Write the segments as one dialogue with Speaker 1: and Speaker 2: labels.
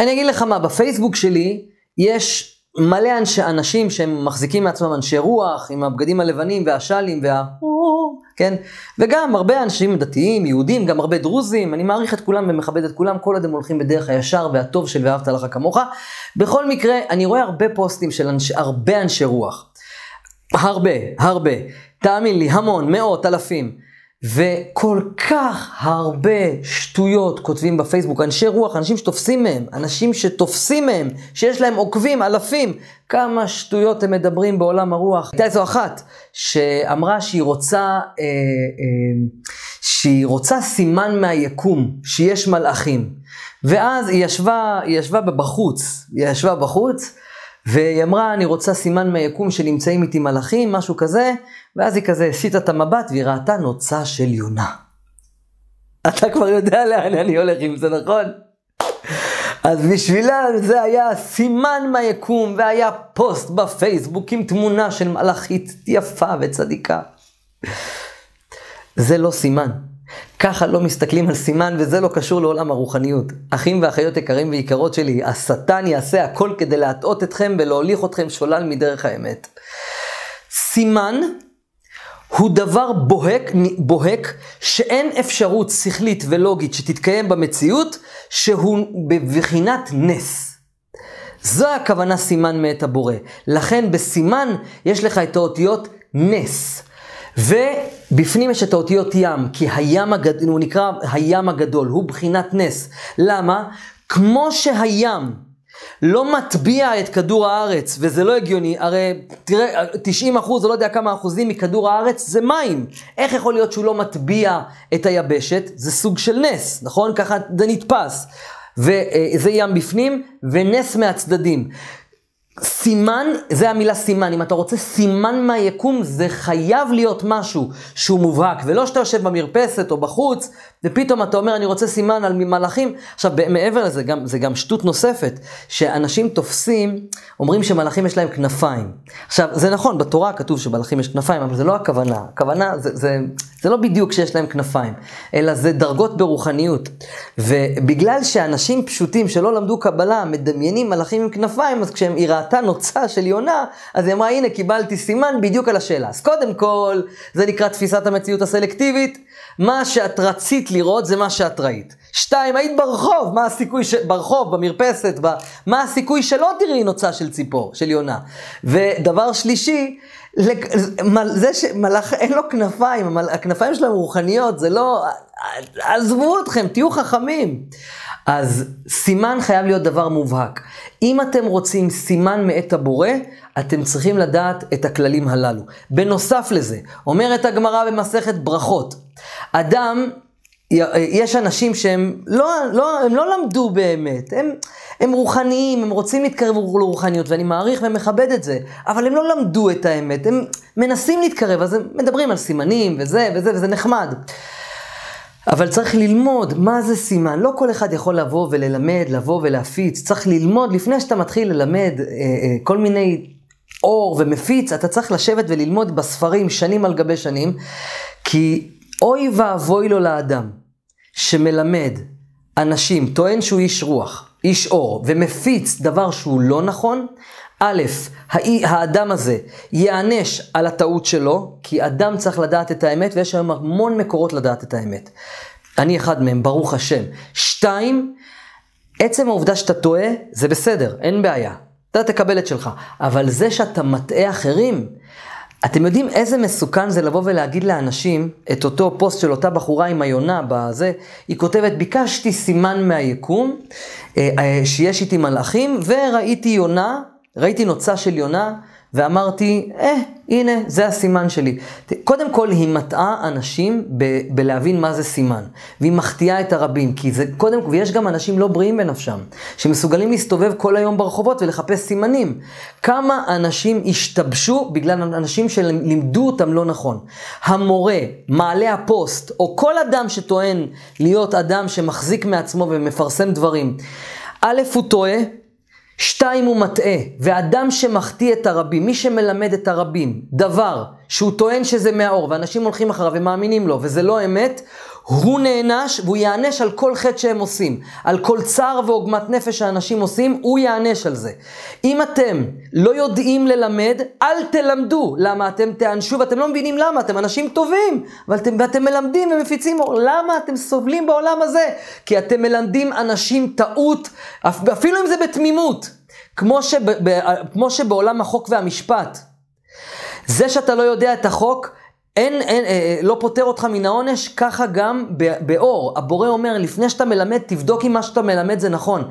Speaker 1: אני אגיד לך מה, בפייסבוק שלי יש מלא אנשי, אנשים שהם מחזיקים מעצמם אנשי רוח, עם הבגדים הלבנים והשאלים וה... כן? וגם הרבה אנשים דתיים, יהודים, גם הרבה דרוזים, אני מעריך את כולם ומכבד את כולם, כל עוד הם הולכים בדרך הישר והטוב של ואהבת לך כמוך. בכל מקרה, אני רואה הרבה פוסטים של אנש, הרבה אנשי רוח. הרבה, הרבה. תאמין לי, המון, מאות, אלפים. וכל כך הרבה שטויות כותבים בפייסבוק, אנשי רוח, אנשים שתופסים מהם, אנשים שתופסים מהם, שיש להם עוקבים, אלפים, כמה שטויות הם מדברים בעולם הרוח. הייתה איזו אחת שאמרה שהיא רוצה, אה, אה, שהיא רוצה סימן מהיקום, שיש מלאכים. ואז היא ישבה, היא ישבה בחוץ, היא ישבה בחוץ, והיא אמרה, אני רוצה סימן מהיקום שנמצאים איתי מלאכים, משהו כזה, ואז היא כזה הסיטה את המבט והיא ראתה נוצה של יונה. אתה כבר יודע לאן אני הולך עם זה, נכון? אז בשבילה זה היה סימן מהיקום, והיה פוסט בפייסבוק עם תמונה של מלאכית יפה וצדיקה. זה לא סימן. ככה לא מסתכלים על סימן, וזה לא קשור לעולם הרוחניות. אחים ואחיות יקרים ויקרות שלי, השטן יעשה הכל כדי להטעות אתכם ולהוליך אתכם שולל מדרך האמת. סימן הוא דבר בוהק, בוהק שאין אפשרות שכלית ולוגית שתתקיים במציאות, שהוא בבחינת נס. זו הכוונה סימן מאת הבורא. לכן בסימן יש לך את האותיות נס. ובפנים יש את האותיות ים, כי הים הגדול, הוא נקרא הים הגדול, הוא בחינת נס. למה? כמו שהים לא מטביע את כדור הארץ, וזה לא הגיוני, הרי תראה, 90 אחוז, או לא יודע כמה אחוזים מכדור הארץ זה מים. איך יכול להיות שהוא לא מטביע את היבשת? זה סוג של נס, נכון? ככה זה נתפס. וזה ים בפנים, ונס מהצדדים. סימן, זה המילה סימן, אם אתה רוצה סימן מהיקום, זה חייב להיות משהו שהוא מובהק, ולא שאתה יושב במרפסת או בחוץ, ופתאום אתה אומר, אני רוצה סימן על מלאכים. עכשיו, מעבר לזה, גם, זה גם שטות נוספת, שאנשים תופסים, אומרים שמלאכים יש להם כנפיים. עכשיו, זה נכון, בתורה כתוב שמלאכים יש כנפיים, אבל זה לא הכוונה. הכוונה, זה, זה, זה לא בדיוק שיש להם כנפיים, אלא זה דרגות ברוחניות. ובגלל שאנשים פשוטים שלא למדו קבלה, מדמיינים מלאכים עם כנפיים, אז כשהם ראתה נוצה של יונה, אז היא אמרה, הנה, קיבלתי סימן בדיוק על השאלה. אז קודם כל, זה נקרא תפיסת המציאות הסלקטיבית. מה שאת רצית לראות זה מה שאת ראית. שתיים, היית ברחוב, מה הסיכוי, ש... ברחוב, במרפסת, ב... מה הסיכוי שלא תראי נוצה של ציפור, של יונה. ודבר שלישי, זה שמלאך אין לו כנפיים, הכנפיים שלו רוחניות, זה לא, עזבו אתכם, תהיו חכמים. אז סימן חייב להיות דבר מובהק. אם אתם רוצים סימן מאת הבורא, אתם צריכים לדעת את הכללים הללו. בנוסף לזה, אומרת הגמרא במסכת ברכות, אדם, יש אנשים שהם לא, לא, הם לא למדו באמת, הם, הם רוחניים, הם רוצים להתקרב לרוחניות, ואני מעריך ומכבד את זה, אבל הם לא למדו את האמת, הם מנסים להתקרב, אז הם מדברים על סימנים וזה וזה, וזה נחמד. אבל צריך ללמוד מה זה סימן. לא כל אחד יכול לבוא וללמד, לבוא ולהפיץ. צריך ללמוד, לפני שאתה מתחיל ללמד אה, אה, כל מיני אור ומפיץ, אתה צריך לשבת וללמוד בספרים שנים על גבי שנים, כי אוי ואבוי לו לאדם שמלמד אנשים, טוען שהוא איש רוח, איש אור, ומפיץ דבר שהוא לא נכון, א', האדם הזה ייענש על הטעות שלו, כי אדם צריך לדעת את האמת, ויש היום המון מקורות לדעת את האמת. אני אחד מהם, ברוך השם. שתיים, עצם העובדה שאתה טועה, זה בסדר, אין בעיה. אתה תקבל את שלך. אבל זה שאתה מטעה אחרים, אתם יודעים איזה מסוכן זה לבוא ולהגיד לאנשים את אותו פוסט של אותה בחורה עם היונה בזה, היא כותבת, ביקשתי סימן מהיקום, אה, אה, שיש איתי מלאכים, וראיתי יונה ראיתי נוצה של יונה, ואמרתי, אה, הנה, זה הסימן שלי. קודם כל, היא מטעה אנשים ב- בלהבין מה זה סימן. והיא מחטיאה את הרבים, כי זה, קודם כל, ויש גם אנשים לא בריאים בנפשם, שמסוגלים להסתובב כל היום ברחובות ולחפש סימנים. כמה אנשים השתבשו בגלל אנשים שלימדו אותם לא נכון. המורה, מעלה הפוסט, או כל אדם שטוען להיות אדם שמחזיק מעצמו ומפרסם דברים, א', הוא טועה, שתיים, הוא מטעה, ואדם שמחטיא את הרבים, מי שמלמד את הרבים, דבר שהוא טוען שזה מהאור, ואנשים הולכים אחריו ומאמינים לו, וזה לא אמת, הוא נענש והוא יענש על כל חטא שהם עושים. על כל צער ועוגמת נפש שאנשים עושים, הוא יענש על זה. אם אתם לא יודעים ללמד, אל תלמדו. למה? אתם תענשו ואתם לא מבינים למה, אתם אנשים טובים, ואתם, ואתם מלמדים ומפיצים אור. למה אתם סובלים בעולם הזה? כי אתם מלמדים אנשים טעות, אפילו אם זה בתמימות. כמו, שב, כמו שבעולם החוק והמשפט. זה שאתה לא יודע את החוק, אין, אין, אה, לא פוטר אותך מן העונש, ככה גם באור. הבורא אומר, לפני שאתה מלמד, תבדוק אם מה שאתה מלמד זה נכון.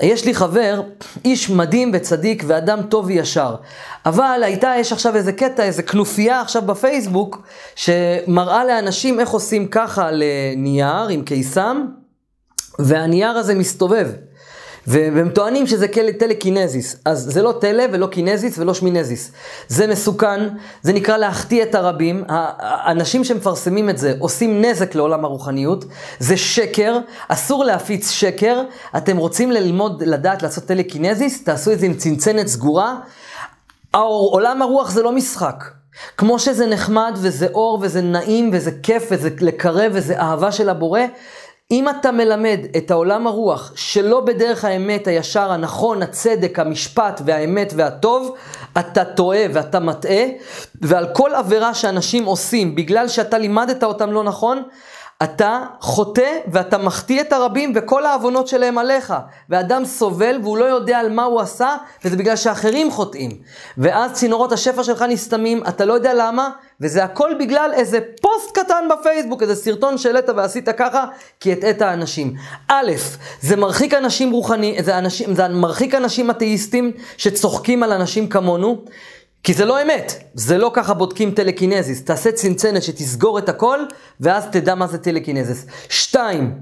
Speaker 1: יש לי חבר, איש מדהים וצדיק ואדם טוב וישר. אבל הייתה, יש עכשיו איזה קטע, איזה כנופיה עכשיו בפייסבוק, שמראה לאנשים איך עושים ככה לנייר עם קיסם, והנייר הזה מסתובב. והם טוענים שזה טלקינזיס. אז זה לא טלה ולא קינזיס ולא שמינזיס. זה מסוכן, זה נקרא להחטיא את הרבים. האנשים שמפרסמים את זה עושים נזק לעולם הרוחניות. זה שקר, אסור להפיץ שקר. אתם רוצים ללמוד, לדעת לעשות טלקינזיס, תעשו את זה עם צנצנת סגורה. עולם הרוח זה לא משחק. כמו שזה נחמד וזה אור וזה נעים וזה כיף וזה לקרב וזה אהבה של הבורא, אם אתה מלמד את העולם הרוח שלא בדרך האמת, הישר, הנכון, הצדק, המשפט והאמת והטוב, אתה טועה ואתה מטעה, ועל כל עבירה שאנשים עושים בגלל שאתה לימדת אותם לא נכון, אתה חוטא ואתה מחטיא את הרבים וכל העוונות שלהם עליך. ואדם סובל והוא לא יודע על מה הוא עשה, וזה בגלל שאחרים חוטאים. ואז צינורות השפע שלך נסתמים, אתה לא יודע למה, וזה הכל בגלל איזה פוסט קטן בפייסבוק, איזה סרטון שהעלית ועשית ככה, כי הטעית אנשים. א', זה מרחיק אנשים רוחני, זה, אנשים, זה מרחיק אנשים אתאיסטים שצוחקים על אנשים כמונו. כי זה לא אמת, זה לא ככה בודקים טלקינזיס. תעשה צנצנת שתסגור את הכל, ואז תדע מה זה טלקינזיס. שתיים,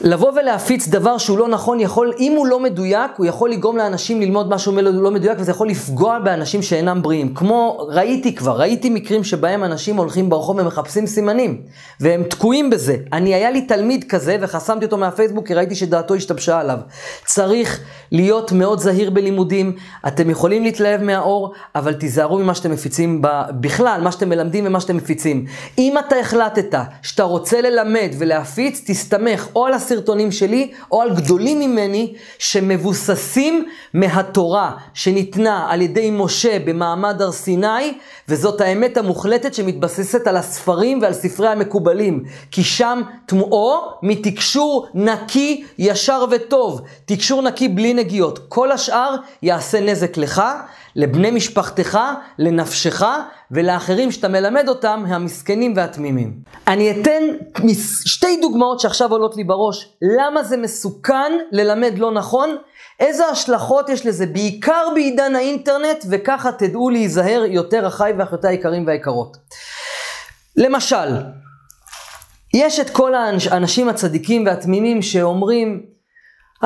Speaker 1: לבוא ולהפיץ דבר שהוא לא נכון, יכול, אם הוא לא מדויק, הוא יכול לגרום לאנשים ללמוד משהו לא מדויק, וזה יכול לפגוע באנשים שאינם בריאים. כמו, ראיתי כבר, ראיתי מקרים שבהם אנשים הולכים ברחוב ומחפשים סימנים, והם תקועים בזה. אני, היה לי תלמיד כזה, וחסמתי אותו מהפייסבוק, כי ראיתי שדעתו השתבשה עליו. צריך להיות מאוד זהיר בלימודים, אתם יכולים להתלהב מהאור, אבל תיזהרו ממה שאתם מפיצים בכלל, מה שאתם מלמדים ומה שאתם מפיצים. אם אתה החלטת שאתה רוצה ללמד ולהפיץ, תסתמך או על הסרטונים שלי, או על גדולים ממני, שמבוססים מהתורה שניתנה על ידי משה במעמד הר סיני, וזאת האמת המוחלטת שמתבססת על הספרים ועל ספרי המקובלים. כי שם תמואו מתקשור נקי, ישר וטוב. תקשור נקי בלי נגיעות. כל השאר יעשה נזק לך, לבני משפחתך, לנפשך ולאחרים שאתה מלמד אותם, המסכנים והתמימים. אני אתן שתי דוגמאות שעכשיו עולות לי בראש, למה זה מסוכן ללמד לא נכון, איזה השלכות יש לזה, בעיקר בעידן האינטרנט, וככה תדעו להיזהר יותר אחי ואחיותיי היקרים והיקרות. למשל, יש את כל האנשים הצדיקים והתמימים שאומרים,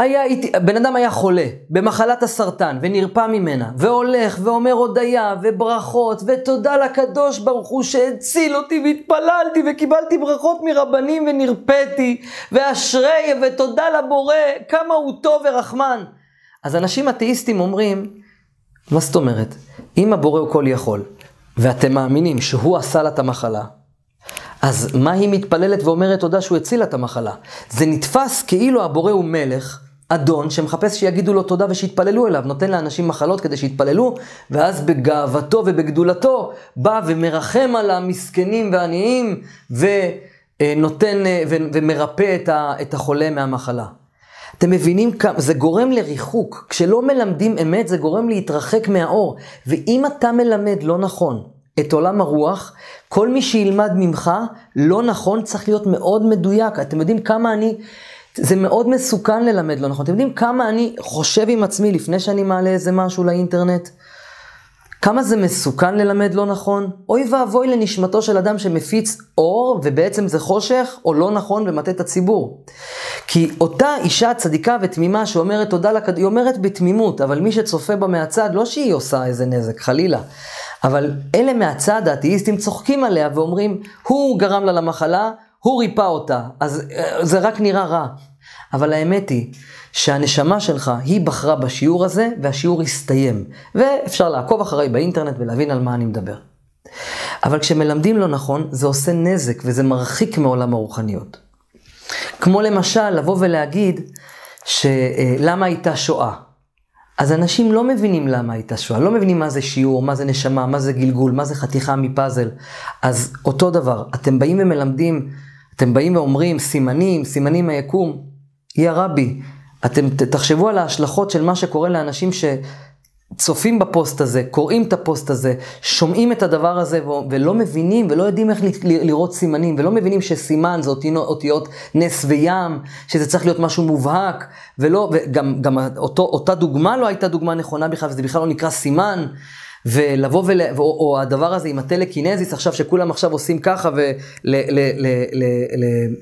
Speaker 1: היה בן אדם היה חולה במחלת הסרטן ונרפא ממנה, והולך ואומר הודיה וברכות ותודה לקדוש ברוך הוא שהציל אותי והתפללתי וקיבלתי ברכות מרבנים ונרפאתי, ואשרי ותודה לבורא, כמה הוא טוב ורחמן. אז אנשים אתאיסטים אומרים, מה זאת אומרת? אם הבורא הוא כל יכול, ואתם מאמינים שהוא עשה לה את המחלה, אז מה היא מתפללת ואומרת תודה שהוא הציל את המחלה? זה נתפס כאילו הבורא הוא מלך, אדון, שמחפש שיגידו לו תודה ושיתפללו אליו, נותן לאנשים מחלות כדי שיתפללו, ואז בגאוותו ובגדולתו בא ומרחם על המסכנים והעניים, ונותן ומרפא את החולה מהמחלה. אתם מבינים כמה, זה גורם לריחוק. כשלא מלמדים אמת, זה גורם להתרחק מהאור. ואם אתה מלמד לא נכון את עולם הרוח, כל מי שילמד ממך לא נכון צריך להיות מאוד מדויק. אתם יודעים כמה אני... זה מאוד מסוכן ללמד לא נכון. אתם יודעים כמה אני חושב עם עצמי לפני שאני מעלה איזה משהו לאינטרנט? כמה זה מסוכן ללמד לא נכון? אוי ואבוי לנשמתו של אדם שמפיץ אור, ובעצם זה חושך, או לא נכון ומטה את הציבור. כי אותה אישה צדיקה ותמימה שאומרת תודה לקד... היא אומרת בתמימות, אבל מי שצופה בה מהצד, לא שהיא עושה איזה נזק, חלילה. אבל אלה מהצד, האתאיסטים צוחקים עליה ואומרים, הוא גרם לה למחלה, הוא ריפא אותה, אז אה, זה רק נראה רע. אבל האמת היא שהנשמה שלך, היא בחרה בשיעור הזה, והשיעור הסתיים. ואפשר לעקוב אחריי באינטרנט ולהבין על מה אני מדבר. אבל כשמלמדים לא נכון, זה עושה נזק וזה מרחיק מעולם הרוחניות. כמו למשל, לבוא ולהגיד שלמה הייתה שואה. אז אנשים לא מבינים למה הייתה שואה, לא מבינים מה זה שיעור, מה זה נשמה, מה זה גלגול, מה זה חתיכה מפאזל. אז אותו דבר, אתם באים ומלמדים, אתם באים ואומרים סימנים, סימנים מהיקום, יא רבי, אתם תחשבו על ההשלכות של מה שקורה לאנשים ש... צופים בפוסט הזה, קוראים את הפוסט הזה, שומעים את הדבר הזה ולא מבינים ולא יודעים איך לראות סימנים ולא מבינים שסימן זה אותיות נס וים, שזה צריך להיות משהו מובהק ולא, וגם גם אותו, אותה דוגמה לא הייתה דוגמה נכונה בכלל וזה בכלל לא נקרא סימן. ולבוא ול... או, או הדבר הזה עם הטלקינזיס עכשיו שכולם עכשיו עושים ככה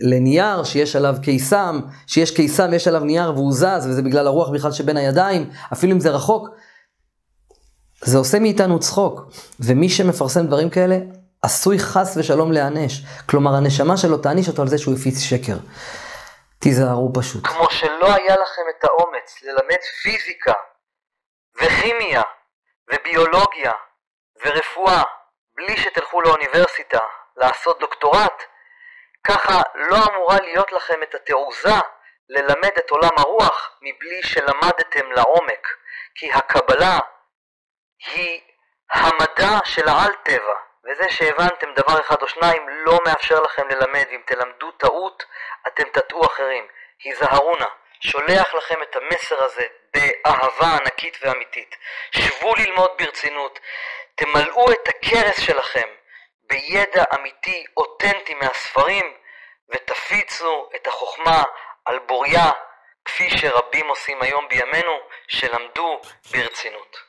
Speaker 1: ולנייר שיש עליו קיסם, שיש קיסם ויש עליו נייר והוא זז וזה בגלל הרוח בכלל שבין הידיים, אפילו אם זה רחוק, זה עושה מאיתנו צחוק, ומי שמפרסם דברים כאלה, עשוי חס ושלום להיענש. כלומר, הנשמה שלו תעניש אותו על זה שהוא הפיץ שקר. תיזהרו פשוט.
Speaker 2: כמו שלא היה לכם את האומץ ללמד פיזיקה, וכימיה, וביולוגיה, ורפואה, בלי שתלכו לאוניברסיטה לעשות דוקטורט, ככה לא אמורה להיות לכם את התעוזה ללמד את עולם הרוח מבלי שלמדתם לעומק. כי הקבלה היא המדע של העל טבע, וזה שהבנתם דבר אחד או שניים לא מאפשר לכם ללמד, ואם תלמדו טעות, אתם תטעו אחרים. היזהרו נא, שולח לכם את המסר הזה באהבה ענקית ואמיתית. שבו ללמוד ברצינות, תמלאו את הכרס שלכם בידע אמיתי, אותנטי מהספרים, ותפיצו את החוכמה על בוריה, כפי שרבים עושים היום בימינו, שלמדו ברצינות.